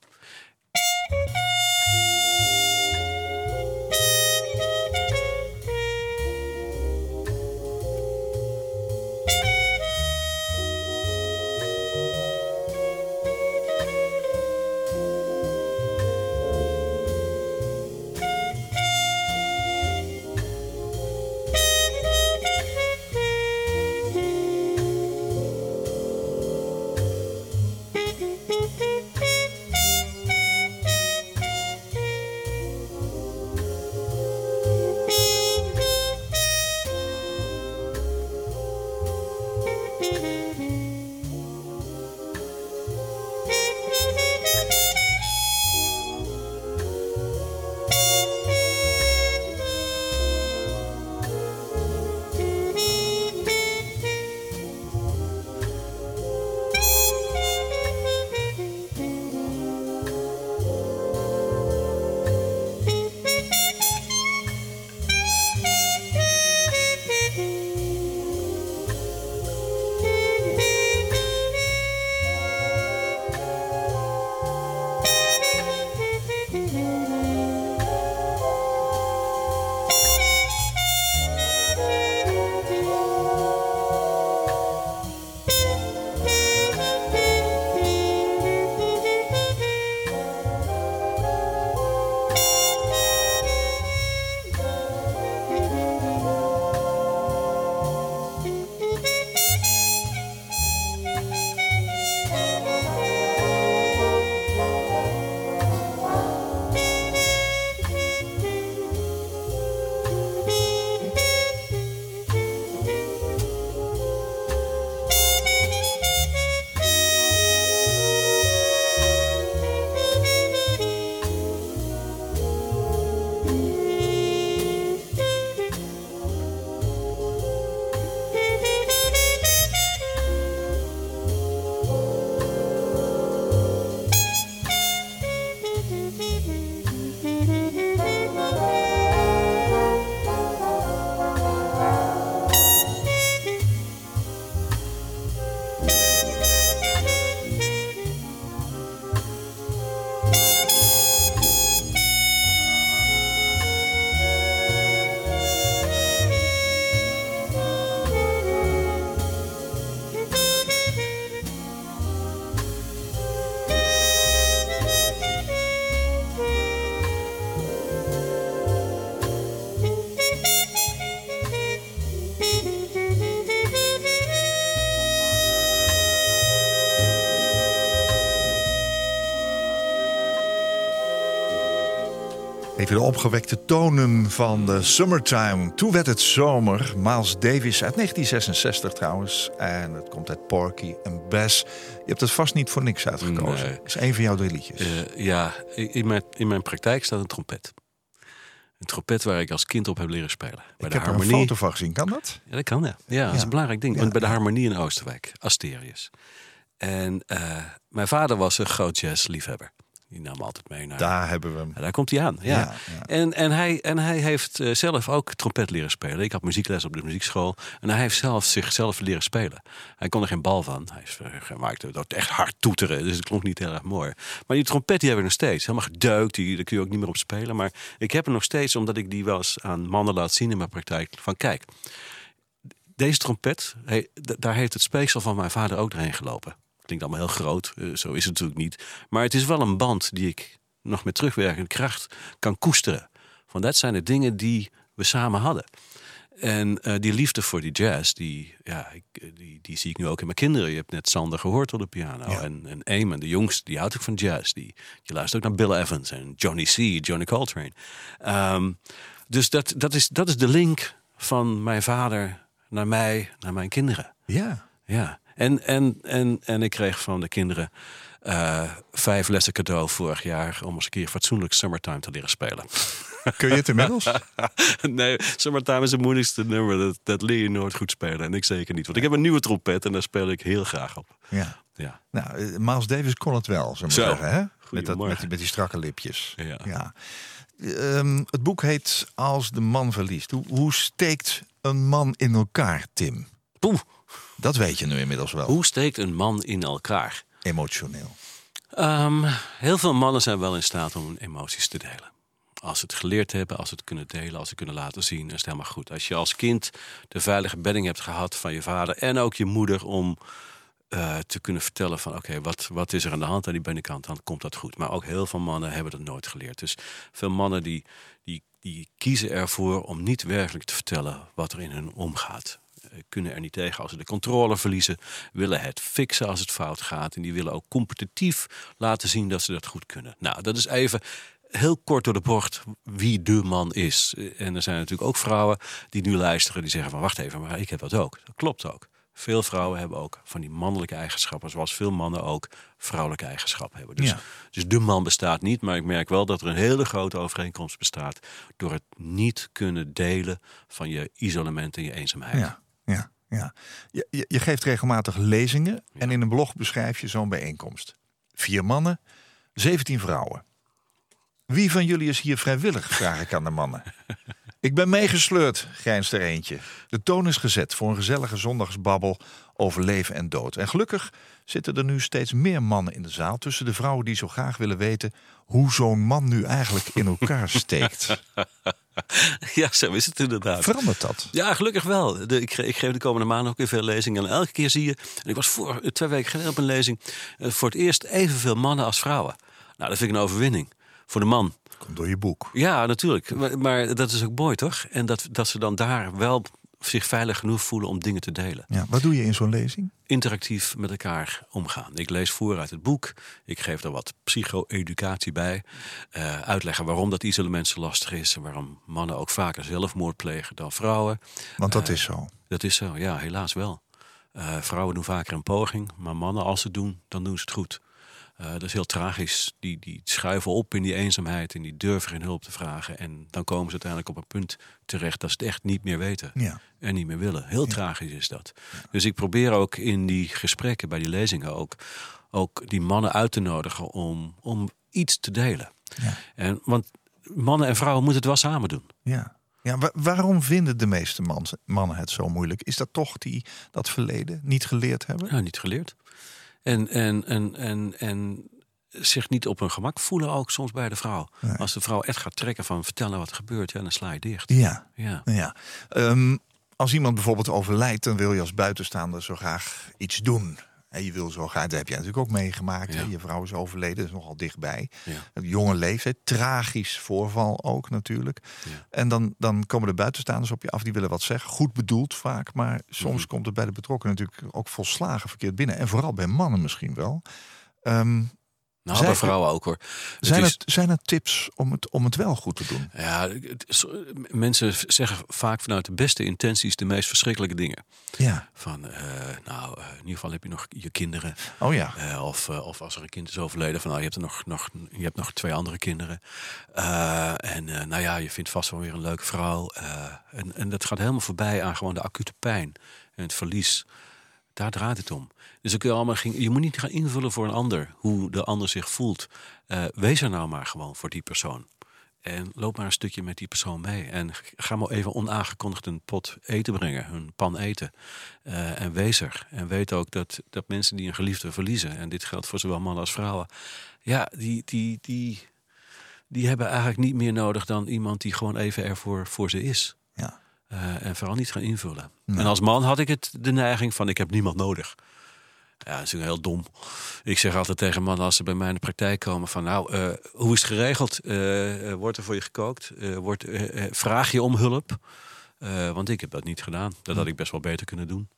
De opgewekte tonen van de Summertime. Toen werd het zomer. Miles Davis uit 1966 trouwens. En het komt uit Porky en Bess. Je hebt het vast niet voor niks uitgekozen. Nee. Het is een van jouw drie liedjes. Eh, ja, in mijn, in mijn praktijk staat een trompet. Een trompet waar ik als kind op heb leren spelen. Bij ik de heb er een harmonie. foto van gezien. Kan dat? Ja, dat kan ja. Ja, dat is een belangrijk ding. Ja, Want bij de harmonie in Oosterwijk, Asterius. En eh, mijn vader was een groot jazzliefhebber. Die nam altijd mee naar. Daar hebben we hem. Daar komt hij aan. Ja. Ja, ja. En, en, hij, en hij heeft eh, zelf ook trompet leren spelen. Ik had muziekles op de muziekschool. En hij heeft zelf zichzelf leren spelen. Hij kon er geen bal van. Hij is, eh, maakte dat echt hard toeteren. Dus het klonk niet heel erg mooi. Maar die trompet die hebben we nog steeds. Helemaal gedeukt. Die, daar kun je ook niet meer op spelen. Maar ik heb hem nog steeds omdat ik die wel eens aan mannen laat zien in mijn praktijk. Van kijk, deze trompet, hey, daar heeft het speeksel van mijn vader ook doorheen gelopen. Klinkt allemaal heel groot, eh, zo is het natuurlijk niet. Maar het is wel een band die ik nog met terugwerkende kracht kan koesteren. Want dat zijn de dingen die we samen hadden. En eh, die liefde voor die jazz, die, ja, ik, eh, die, die zie ik nu ook in mijn kinderen. Je hebt net Sander gehoord op de piano. Ja. En, en Eamon, de jongste, die houdt ook van jazz. Die, die luistert ook naar Bill Evans en Johnny C., Johnny Coltrane. Ehm, dus dat, dat, is, dat is de link van mijn vader naar mij, naar mijn kinderen. Ja. Ja, en, en, en, en ik kreeg van de kinderen eh, vijf lessen cadeau vorig jaar om eens een keer fatsoenlijk Summertime te leren spelen. Kun je het inmiddels? nee, Summertime is het moeilijkste nummer. Dat, dat leer je nooit goed spelen. En ik zeker niet. Want ik heb een nieuwe trompet en daar speel ik heel graag op. ja. Ja. Nou, eh, Miles Davis kon het wel, Zo. zeggen. Hè? Met, dat, met, die, met die strakke lipjes. Ja. Ehm, het boek heet Als de man verliest. Hoe, hoe steekt een man in elkaar, Tim? Poeh, Dat weet je nu inmiddels wel. hoe steekt een man in elkaar? Emotioneel. Ehm, heel veel mannen zijn wel in staat om hun emoties te delen. Als ze het geleerd hebben, als ze het kunnen delen, als ze kunnen laten zien, is het helemaal goed. Als je als kind de veilige bedding hebt gehad van je vader en ook je moeder om eh, te kunnen vertellen van oké, wat, wat is er aan de hand aan die binnenkant, dan komt dat goed. Maar ook heel veel mannen hebben dat nooit geleerd. Dus veel mannen die, die, die kiezen ervoor om niet werkelijk te vertellen wat er in hun omgaat. Eh, Kunnen er niet tegen als ze de controle verliezen, willen het fixen als het fout gaat. En die willen ook competitief laten zien dat ze dat goed kunnen. Nou, dat is even heel kort door de bocht wie de man is. Eh, En er zijn natuurlijk ook vrouwen die nu luisteren die zeggen van wacht even, maar ik heb dat ook. Dat klopt ook. Veel vrouwen hebben ook van die mannelijke eigenschappen, zoals veel mannen ook vrouwelijke eigenschappen hebben. Dus, Ja. dus de man bestaat niet, maar ik merk wel dat er een hele grote overeenkomst bestaat door het niet kunnen delen van je isolement en je eenzaamheid. Ja, ja, ja. Je, je, je geeft regelmatig lezingen en in een blog beschrijf je zo'n bijeenkomst. Vier mannen, 17 vrouwen. Wie van jullie is hier vrijwillig, vraag ik aan de mannen. Ik ben meegesleurd, grijnst er eentje. De toon is gezet voor een gezellige zondagsbabbel over leven en dood. En gelukkig zitten er nu steeds meer mannen in de zaal... tussen de vrouwen die zo graag willen weten... hoe zo'n man nu eigenlijk in elkaar steekt. Ja, zo is het inderdaad. Verandert dat? Ja, gelukkig wel. De, ik, ik geef de komende maanden ook weer veel lezingen. En elke keer zie je... En ik was voor, twee weken geleden op een lezing... eh, voor het eerst evenveel mannen als vrouwen. Nou, dat vind ik een overwinning. Voor de man. Komt door je boek. Ja, natuurlijk. Maar, maar dat is ook mooi, toch? En dat, dat ze dan daar wel zich veilig genoeg voelen om dingen te delen. Ja, wat doe je in zo'n lezing? Interactief met elkaar omgaan. Ik lees voor uit het boek. Ik geef er wat psycho-educatie bij. Eh, uitleggen waarom dat isolement zo lastig is. En waarom mannen ook vaker zelfmoord plegen dan vrouwen. Want dat Eh, is zo. Dat is zo, ja, helaas wel. Eh, vrouwen doen vaker een poging, maar mannen, als ze het doen, dan doen ze het goed. Eh, dat is heel tragisch. Die, die schuiven op in die eenzaamheid en die durven geen hulp te vragen. En dan komen ze uiteindelijk op een punt terecht dat ze het echt niet meer weten Ja. en niet meer willen. Heel tragisch is dat. Dus ik probeer ook in die gesprekken, bij die lezingen ook, ook die mannen uit te nodigen om, om iets te delen. Ja. En, want mannen en vrouwen moeten het wel samen doen. Ja. Ja, wa- waarom vinden de meeste mannen het zo moeilijk? Is dat toch die, dat verleden niet geleerd hebben? Ja, niet geleerd. En, en, en, en, en zich niet op hun gemak voelen ook soms bij de vrouw. Nee. Als de vrouw echt gaat trekken van vertel nou wat er gebeurt, ja, dan sla je dicht. Ja. Ja. ja. Ehm, als iemand bijvoorbeeld overlijdt, dan wil je als buitenstaander zo graag iets doen. En je wil zo graag, dat heb jij natuurlijk ook meegemaakt. Ja. Je vrouw is overleden, dat is nogal dichtbij. Ja. Een jonge leeftijd, tragisch voorval ook natuurlijk. Ja. En dan, dan komen de buitenstaanders op je af, die willen wat zeggen. Goed bedoeld vaak, maar soms Mhm. komt het bij de betrokkenen natuurlijk ook volslagen verkeerd binnen. En vooral bij mannen misschien wel. Ehm, Nou, Zij- bij vrouwen ook hoor. Het zijn, is- er, zijn er tips om het, om het wel goed te doen? Ja, het is- mensen zeggen vaak vanuit de beste intenties de meest verschrikkelijke dingen. Ja. Van, eh, nou, eh, in ieder geval heb je nog je kinderen. Oh ja. Eh, of, of als er een kind is overleden, van nou, je hebt er nog, nog, je hebt nog twee andere kinderen. En nou ja, je vindt vast wel weer een leuke vrouw. En, en dat gaat helemaal voorbij aan gewoon de acute pijn en het verlies. Daar draait het om. Dus kun je, allemaal, ging- je moet niet gaan invullen voor een ander hoe de ander zich voelt. Eh, wees er nou maar gewoon voor die persoon. En loop maar een stukje met die persoon mee. En ga maar even onaangekondigd een pot eten brengen, een pan eten. Eh, en wees er. En weet ook dat, dat mensen die een geliefde verliezen, en dit geldt voor zowel mannen als vrouwen, ja, die, die, die, die hebben eigenlijk niet meer nodig dan iemand die gewoon even er voor, voor ze is. Eh, en vooral niet gaan invullen. Nee. En als man had ik het de neiging van ik heb niemand nodig. Ja, dat is natuurlijk heel dom. Ik zeg altijd tegen mannen als ze bij mij in de praktijk komen van nou, eh, hoe is het geregeld? Eh, wordt er voor je gekookt? Wordt, vraag je om hulp? Want ik heb dat niet gedaan. Dat had ik best wel beter kunnen doen.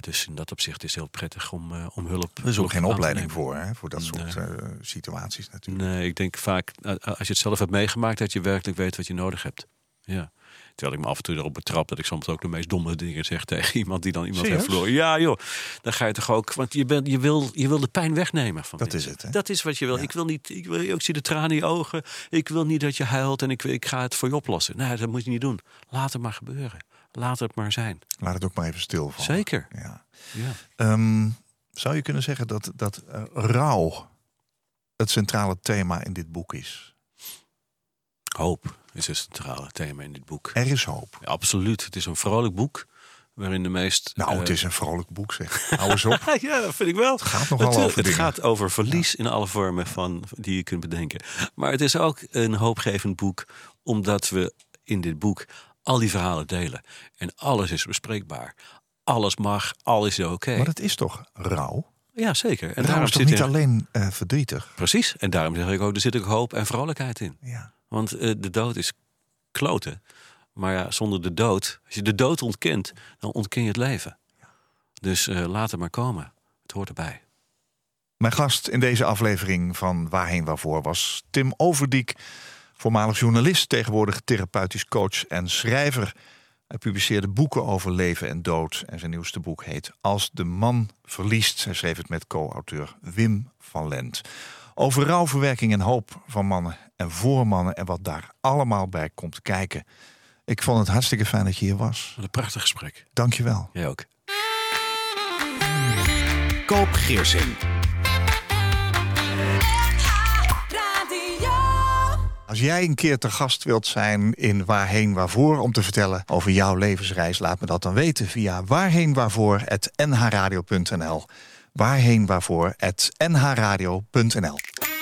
Dus in dat opzicht is het heel prettig om, om hulp. Er is ook geen opleiding voor, hè, voor dat soort Nee. situaties natuurlijk. Nee, ik denk vaak, als je het zelf hebt meegemaakt, dat je werkelijk weet wat je nodig hebt. Ja. Terwijl ik me af en toe erop betrap dat ik soms ook de meest domme dingen zeg tegen iemand die dan iemand heeft verloren. Ja, joh. Dan ga je toch ook, want je, bent, je, wil, je wil de pijn wegnemen van Dat mensen. is het, hè? Dat is wat je wil. Ja. Ik wil niet, ik, wil, ik zie de tranen in je ogen. Ik wil niet dat je huilt en ik, ik ga het voor je oplossen. Nee, dat moet je niet doen. Laat het maar gebeuren. Laat het maar zijn. Laat het ook maar even stilvallen. Zeker. Ja. Ja. Ehm, zou je kunnen zeggen dat, dat eh, rouw het centrale thema in dit boek is? Hoop is het centrale thema in dit boek. Er is hoop. Ja, absoluut. Het is een vrolijk boek. Waarin de meest. Nou, eh, het is een vrolijk boek zeg. Hou eens op. ja, dat vind ik wel. Het gaat nogal over Het dingen. gaat over verlies in alle vormen van, die je kunt bedenken. Maar het is ook een hoopgevend boek, omdat we in dit boek al die verhalen delen. En alles is bespreekbaar. Alles mag, alles is oké. Maar dat is toch rouw? Ja, zeker. En daarom is toch zit niet alleen eh, verdrietig? Precies. En daarom zeg ik ook, er zit ook hoop en vrolijkheid in. Ja. Want eh, de dood is kloten. Maar ja, zonder de dood, als je de dood ontkent, dan ontken je het leven. Dus eh, laat het maar komen. Het hoort erbij. Mijn gast in deze aflevering van Waarheen Waarvoor was Tim Overdiek, voormalig journalist, tegenwoordig therapeutisch coach en schrijver. Hij publiceerde boeken over leven en dood en zijn nieuwste boek heet Als de man verliest. Hij schreef het met co-auteur Wim van Lent. Over rouwverwerking en hoop van mannen en voor mannen en wat daar allemaal bij komt kijken. Ik vond het hartstikke fijn dat je hier was. Wat een prachtig gesprek. Dank je wel. Jij ook. Koop Geersing. Radio. Als jij een keer te gast wilt zijn in Waarheen Waarvoor om te vertellen over jouw levensreis, laat me dat dan weten via waarheenwaarvoor.nhradio.nl. Waarheenwaarvoor.nhradio.nl.